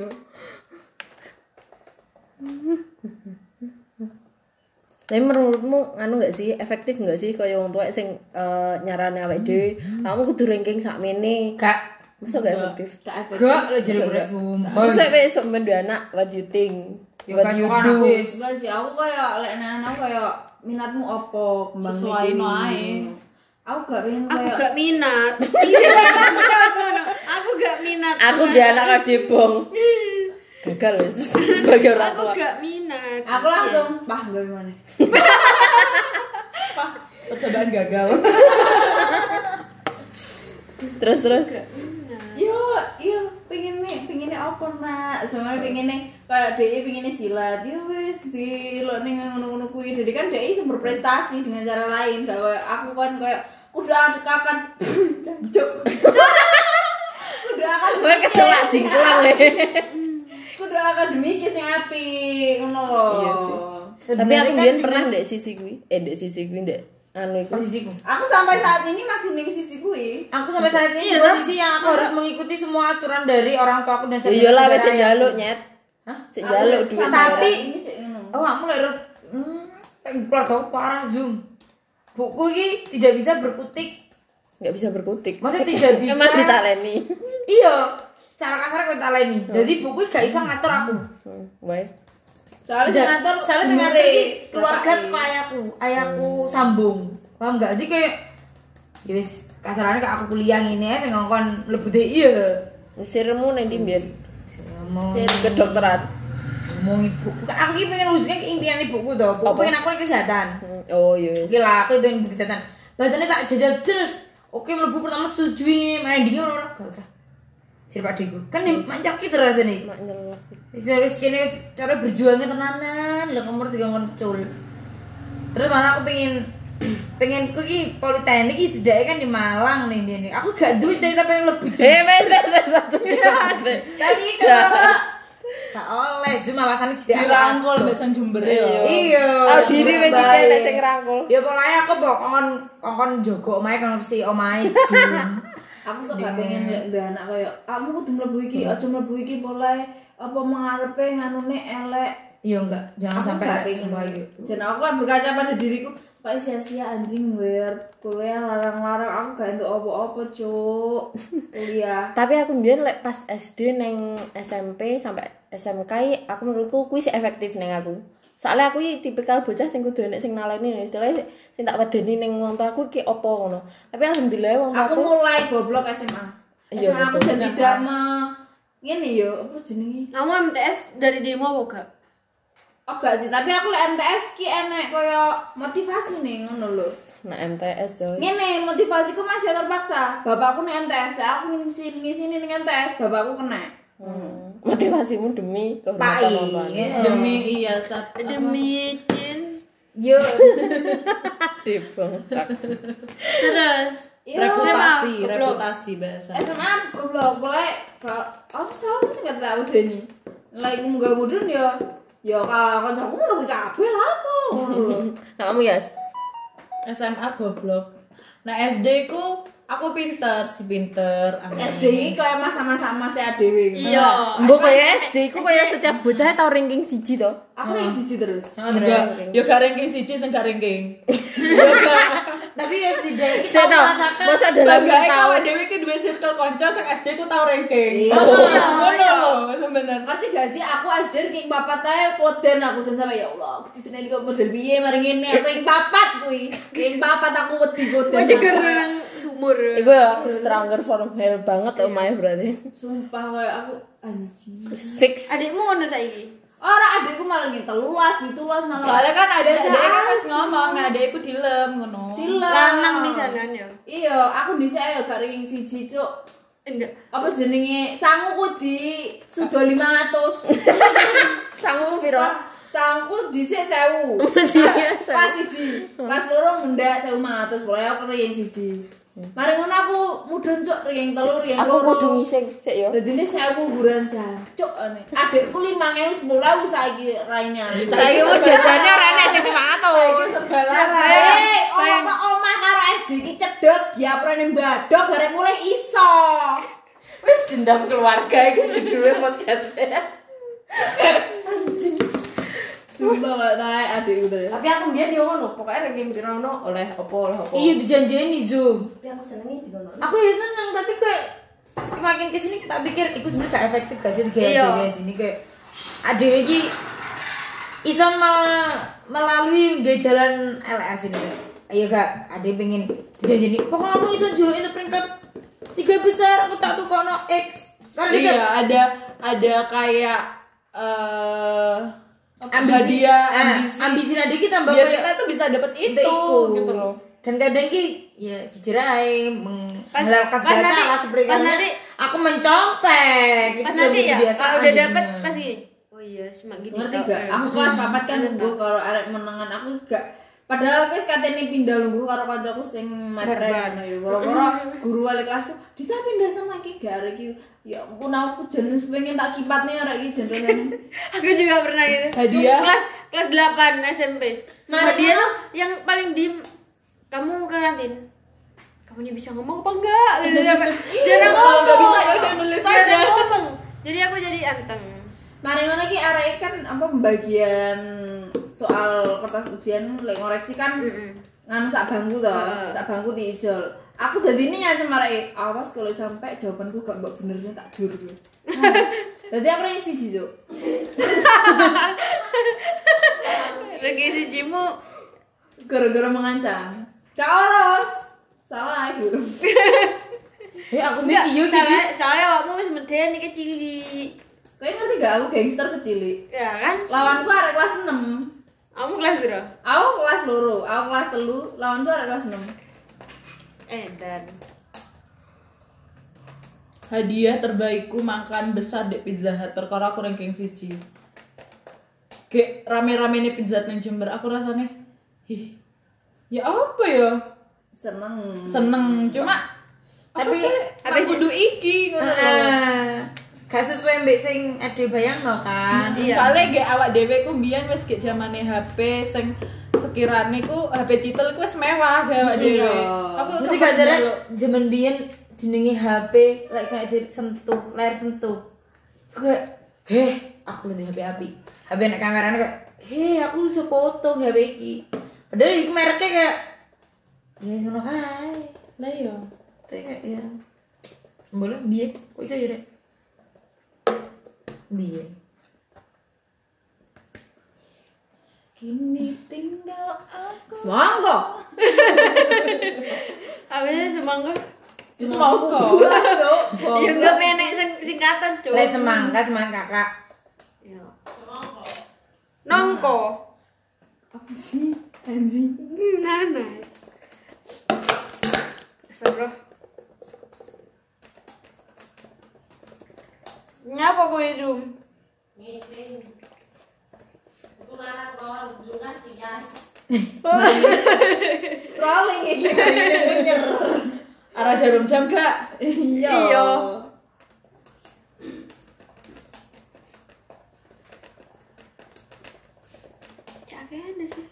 Tapi menurutmu anu gak sih efektif gak sih kaya wong tuwek sing eh, nyarani awake dhewe, kamu kudu ranking sakmene. Gak. Masa gak efektif? gak efektif Gak lah jadi budak sumpah. Masa wis sok mendu anak what you think? Ya What kan you do? aku enggak sih aku kayak lek nenek aku kayak minatmu opo kembang Sesuai no ae. Aku gak pengen Aku kayak gak minat. <laughs> Aku gak minat. Aku di anak kadebong. Gagal wis <laughs> sebagai orang Aku tua. gak minat. aku langsung pah gak gimana Percobaan gagal. <laughs> Terus terus. yo iya pengen nih pengen nih apa nak sebenarnya pengen nih kayak DI pengen nih silat dia wes di lo nih ngono ngono kui jadi kan DI berprestasi dengan cara lain gak kayak aku kan kayak udah dekakan jancuk <laughs> udah akan Kowe keselak jingklang le. <laughs> udah akademikis yang api ngono loh Iya sih. Tapi aku kan pernah ndek sisi kuwi. Eh ndek sisi kuwi ndek anu iku. posisiku. aku sampai saat ini masih ning sisi kui Aku sampai saat ini Iya, di posisi yang aku harus mengikuti semua aturan dari orang tua aku dan Ya iyalah wis sik saudara njaluk ayahku. nyet. Hah? Sik njaluk duit Tapi- Oh, aku mulai hmm, keluarga aku parah zoom. Buku ini tidak bisa berkutik. Nggak bisa berkutik. Maksudnya tidak <laughs> bisa. Emang ditaleni. Iya, secara kasar aku taleni. Jadi buku ini gak bisa ngatur aku. Hmm, Wae. soalnya sing ngatur soalnya sing ngatur iki keluarga tuh ayahku, ayahku sambung. Paham gak? Jadi kayak ya wis kasarannya kayak aku kuliah ngene sing ngongkon mlebu DI ya. Siremu nang ndi mbiyen? Ngomong Kedokteran. Ngomong ibu. Aku iki pengen wujudnya keinginan ibuku tuh. Apa? pengen aku nih kesehatan. Hmm, Oh iya. Gila, aku itu yang kesehatan. Bahasanya tak jajal terus. Oke, mlebu pertama setujui main dingin ora gak usah. Sir Pak Deku. Kan nih manjak gitu rasanya. Nyelok. Wis kene wis cara berjuangnya tenanan, lho nomor tiga cul. Terus malah aku pengen <clears throat> pengen ku iki politeknik iki sedake kan di Malang nih nih. Aku gak duwe cita pengen lebih jauh. Eh wis wis wis satu. Tapi kan gak oleh, cuma alasannya jadi Dirangkul. besan Jember ya. Iya. Tahu diri wis iki nek sing ngrangkul. Ya pokoknya aku mbok kon kon jogo omahe kon mesti omahe <laughs> aku tuh gak pengen lek duwe anak kayak kamu kudu mlebu iki aja mlebu iki boleh apa mengarepe nganune elek. Iya enggak, jangan sampai gak pengen. sumpah gitu. dan aku kan berkaca pada diriku Pak sia-sia anjing wer kuliah larang-larang aku gak entuk apa-apa cuk. Kuliah <laughs> Tapi aku mbiyen lek pas SD neng SMP sampai SMK aku menurutku kuwi sih efektif neng aku. Soalnya aku iki tipikal bocah sing kudu enek sing naleni istilahnya sing tak wedeni ning wong tua aku iki opo ngono. Tapi alhamdulillah wong aku aku mulai goblok SMA Iya, SMA aku betul. dan tidak me ini yo apa jenenge Kamu MTS dari dirimu apa gak? oh gak sih tapi aku lek MTS ki enek kaya motivasi nih ngono lho nah MTS coy. Ngene, motivasiku masih terpaksa. Bapakku nih MTS, aku ngisi ngisi nih MTS, bapakku kena. Hmm. Motivasimu demi kehormatan wong tua. Demi iya saat Demi Cin. Yo. <laughs> Debong. Terus. Reputasi, SMA, reputasi bahasa. SMA goblok boleh kalau apa sama sih gak tahu deh Lagi munggah mudun ya ya kalau kancaku ngono kuwi kabeh lah apa ngono <laughs> lho. Nah, kamu ya? SMA goblok. Nah SD ku aku pinter, si pinter. SD iki kaya masa-masa masih adewe. Iya. Mbok kaya SD ku kaya setiap bocah tau ranking siji to. Aku ning siji terus. Enggak, yo gak ranking siji sing gak ranking. <laughs> Tapi ya setidaknya kita tau, merasakan masa dalam tahun dewe ki duwe circle kanca sing SD ku tau ranking. Iya. Ngono lho, sebenarnya. Ngerti gak sih aku SD ranking papat saya koden aku dan sampe ya Allah aku di sini kok model piye mari ngene ranking papat kuwi. Ranking papat aku wedi koden. Sumur. Iku ya stronger from hell banget omahe berarti. Sumpah kayak aku anjing. Fix. Adikmu ngono saiki. Ora adekku malah ngin telulas, ditulas malah. Soalnya kan ada ada kan wis ngomong, nah dia iku dilem ngono. Tilas. Lanang di sananya. Iya, aku dhisik ya gak ranking siji, Cuk. enggak apa jenenge sanguku di sudah <laughs> 500 Sangu piro? sangku dhisik 1000 <laughs> Iya, pas siji pas loro mendak 1500 pokoknya aku riyen siji mari ngono aku mudhun cuk riyen telu riyen Aku kudu ngising sik yo. Jadi ini saya kuburan jancuk ane. Ngewu sepuluh ribu saiki lainnya. Saiki mau jajane ora enek sing 500. serba larang. Eh, oma oma karo SD iki cedek diaprene mbadok garek mulai iso. Wis dendam keluarga iki judulnya podcast. <laughs> Sumpah gak tahu adikku tuh. Tapi aku mbiyen yo ngono, pokoke ranking piro ono oleh apa oleh apa. Iya dijanjeni Zoom. tapi aku senengi di kono. Aku ya seneng tapi kayak semakin ke sini kita pikir itu sebenarnya gak efektif gak sih di Iya. sini kayak ada lagi iso me- melalui gaya jalan LS ini ayo gak ada yang pengen dijanjeni pokoknya kamu iso join itu peringkat tiga besar aku tak kono X karena dia Iya, ada ada kayak eh ambisi hadiah, ah, ambisi. ambisi ada kita mbak biar kita tuh bisa dapet itu, itu, gitu loh. dan kadang ki ya jujur aja Pas- menghalalkan segala nanti- cara seperti nanti- aku mencontek itu pas sudah nanti ya kebiasaan kalau udah dapet pasti oh iya semakin Ngerti gak? Aku kelas papat kan nunggu kalau arek menangan aku gak Padahal wis katene pindah nunggu karo kancaku sing mepren ya. Woro-woro guru wali kelasku, "Dita pindah sama iki gak arek iki." Ya ampun aku jenis pengen tak kipatne arek iki jenengan. <laughs> aku juga pernah gitu Hadiah? kelas kelas 8 SMP Nah, dia tuh yang paling diem kamu ke kantin? Kamu ini bisa ngomong apa enggak? <laughs> Gitu sampai jarang ngomong. bisa ya udah nulis aja. ngomong. Jadi aku jadi anteng. Mari ngono iki arek kan apa pembagian soal kertas ujian lek ngoreksi kan nganu sak bangku to, sak bangku diijol. Aku dadi ini ngancem arek awas kalau sampai jawabanku gak mbok benernya tak jur. Jadi aku <laughs> yang siji, Cuk. <laughs> Regi si Jimu Gara-gara mengancam. Gak oros. Salah guru. <laughs> Eh aku mikir iya sih. soalnya, soalnya kamu wis medeni iki cilik. Kau ngerti gak aku gangster kecil Ya kan? Lawanku arek kelas 6 Kamu kelas berapa? Aku kelas loro, aku kelas telu, lawanku arek kelas 6 Eh, dan Hadiah terbaikku makan besar di Pizza Hut perkara aku ranking siji. Kayak rame-rame nih Pizza Hut nang Jember aku rasanya ih ya apa ya Seneng seneng cuma apa Tapi- sih tapi- aku kudu iki ngono. Heeh. Gak sesuai mbek sing ade bayangno kan. Iya. Soalnya gak awak dhewe ku wis gek zamane HP sing sekirane ku HP citel ku wis mewah gak awak dhewe. Iya. Aku Mesti gak dulu. zaman biyen jenenge HP lek kayak di sentuh, layar sentuh. Kayak, "Heh, aku lu HP api." HP nek kameranya kayak, "Heh, aku iso foto HP iki." Padahal iku mereknya kayak ya ngono kae. Lah iya. Tapi kayak ya boleh biyen kok iso ya Rek? Kini tinggal aku. Semangka <laughs> habisnya kok. Cuk <laughs> Ya enggak menek sing- singkatan, Cuk. lek semangka semangka kakak Ya. Nongko. Apa sih? Anjing <laughs> Nanas. Astagfirullah. Nyapa kowe, Jum? Rolling iki ini penyer Arah jarum jam gak? Iya Iya. Cakene sih.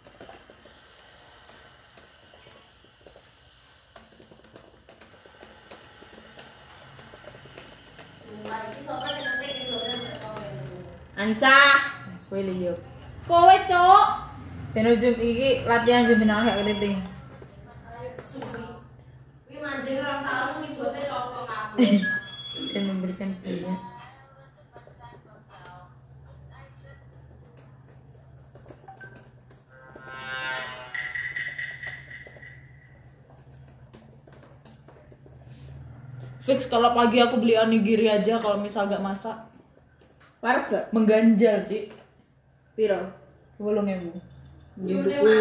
Anissa kowe liyo Kowe cuk. Ben zoom iki latihan zoom nang gak keriting dan memberikan dia Fix kalau pagi aku beli onigiri aja kalau misal gak masak. Warga? Mengganjal sih. Piro? Bolong ewu. Mending tuku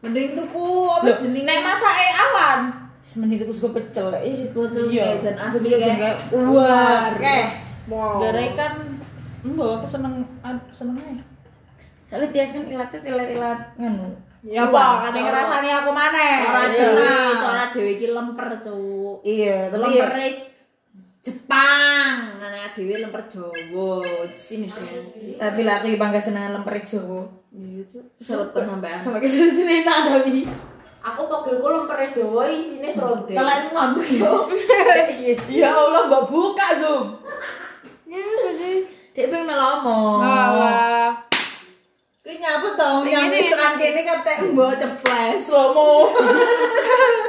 Mending tuku apa jenenge nek masake awan semenit itu suka pecel ih Botol Iya. dan asli kayak kayak wah kayak Wow. Garai kan mbak aku seneng seneng aja. soalnya tias kan ilatnya ilat ilat nganu Ya apa, katanya ngerasani aku mana? Ora dewe, cara iki lemper, Cuk. iya tapi ya Lemper Jepang, dewe lemper Jawa. Sini sini. tapi lah aku bangga seneng lemper Jawa Iya, Cuk. Serotan sampean. sampai kesulitan enak tapi Aku pagelku lemper Jawa isine serodel. kalau itu ngambek Cuk. Ya Allah mbak buka zoom. Ya sih? dia pengen ngomong Alah. Kuwi nyapa to? Sini, tekan kene kate mbok ceples. Slomo. <laughs>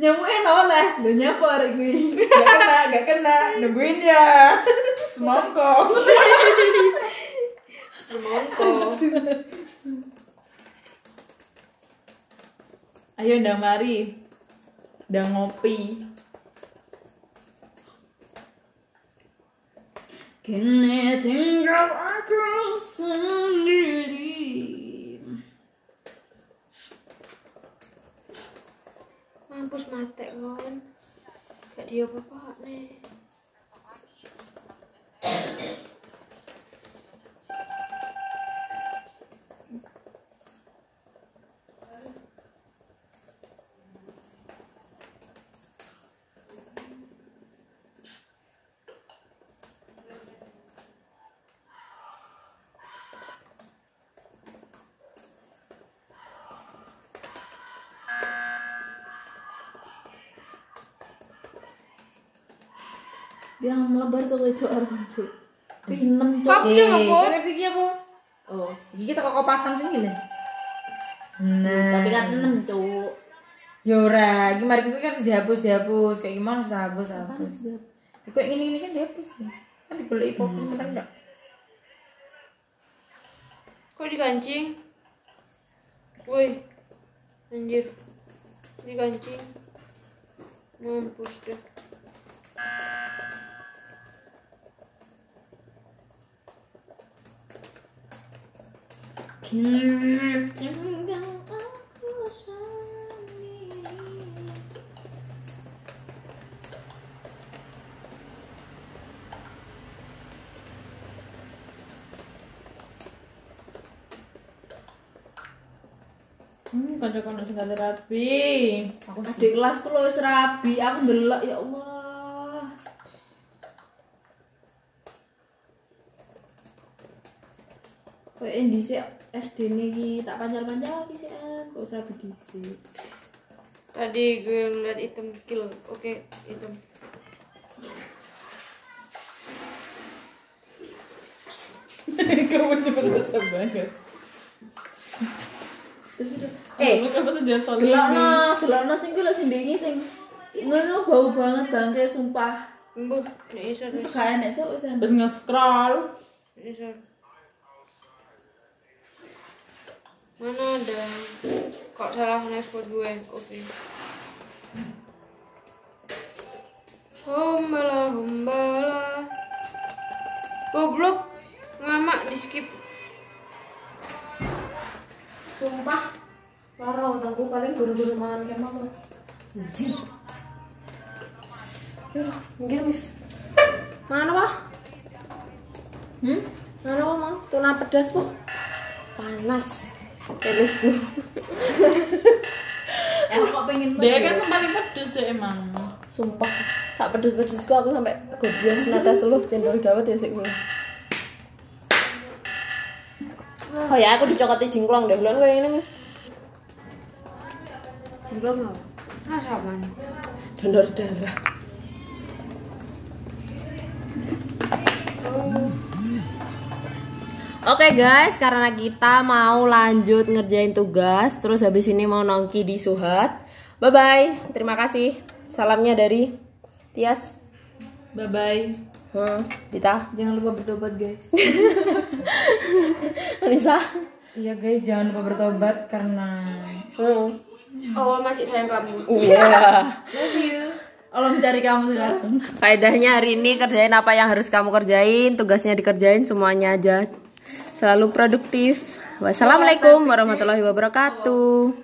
Nyamuke oleh. Nyapa arek kuwi? Gak kena, gak kena. Nungguin ya. <laughs> Semongko. <laughs> Semongko. Ayo ndang mari. Ndang ngopi. Kini tinggal aku sendiri. Mampus mate kon. Gak dia apa-apa nih. Dia melebar tuh Cuk arep Cuk. Pinem Cuk. Kok dia ngapa? kan iki apa Oh, iki kita kok pasang sini lah nah tapi kan 6 Cuk. Ya ora, iki mari kuwi kan harus dihapus, dihapus. Kayak gimana harus dihapus, hapus. Ya, kok ini ini kan dihapus nih. Kan digoleki fokus sebentar enggak? Kok dikancing? Woi. Anjir. Dikancing. Mampus dah. Hmm, kanca-kanca sing rapi. Aku Adik kelasku lo wis rabi, aku ndelok ya Allah. Kayak dhisik SD niki tak pancal-pancal iki sih kok wis rabi dhisik. Tadi gue liat item kill. Oke, item. <laughs> Kamu nyebut rasa banget. Eh, Lu kamu tuh jangan soal delokno, delokno sing ku lho sing ndingi sing ngono bau banget bangke sumpah. Embuh, nek iso Wis nek gak enek cuk wis. Terus nge-scroll. iso. Mana ada? Kok salah nespot gue? Oke. Hombala, hombala. Goblok. Ngamak di skip. Sumpah. Lara utangku paling guru-guru mangan kemah kok. Anjir. Yaudah, minggir Mif. Mana Pak? Hmm? Mana Pak mau? Tuna pedas po. Panas. Telisku. Eh kok pengen Dia kan paling pedes deh emang. Sumpah. Sak pedes-pedesku aku sampai gobias nata seluruh cendol dawet ya gue. Oh ya, aku dicokoti jingklong deh. Lho kayak ini. Jengklok apa? Ah, sama. Donor darah. Oke guys, karena kita mau lanjut ngerjain tugas, terus habis ini mau nongki di Suhat. Bye bye, terima kasih. Salamnya dari Tias. Bye bye. Hmm, Dita, Jangan lupa bertobat guys. <laughs> Anissa. Iya guys, jangan lupa bertobat karena Hmm. Oh, masih sayang kamu. Iya. <laughs> Allah mencari kamu sekarang. Faedahnya hari ini kerjain apa yang harus kamu kerjain, tugasnya dikerjain semuanya aja. Selalu produktif. Wassalamualaikum warahmatullahi wabarakatuh.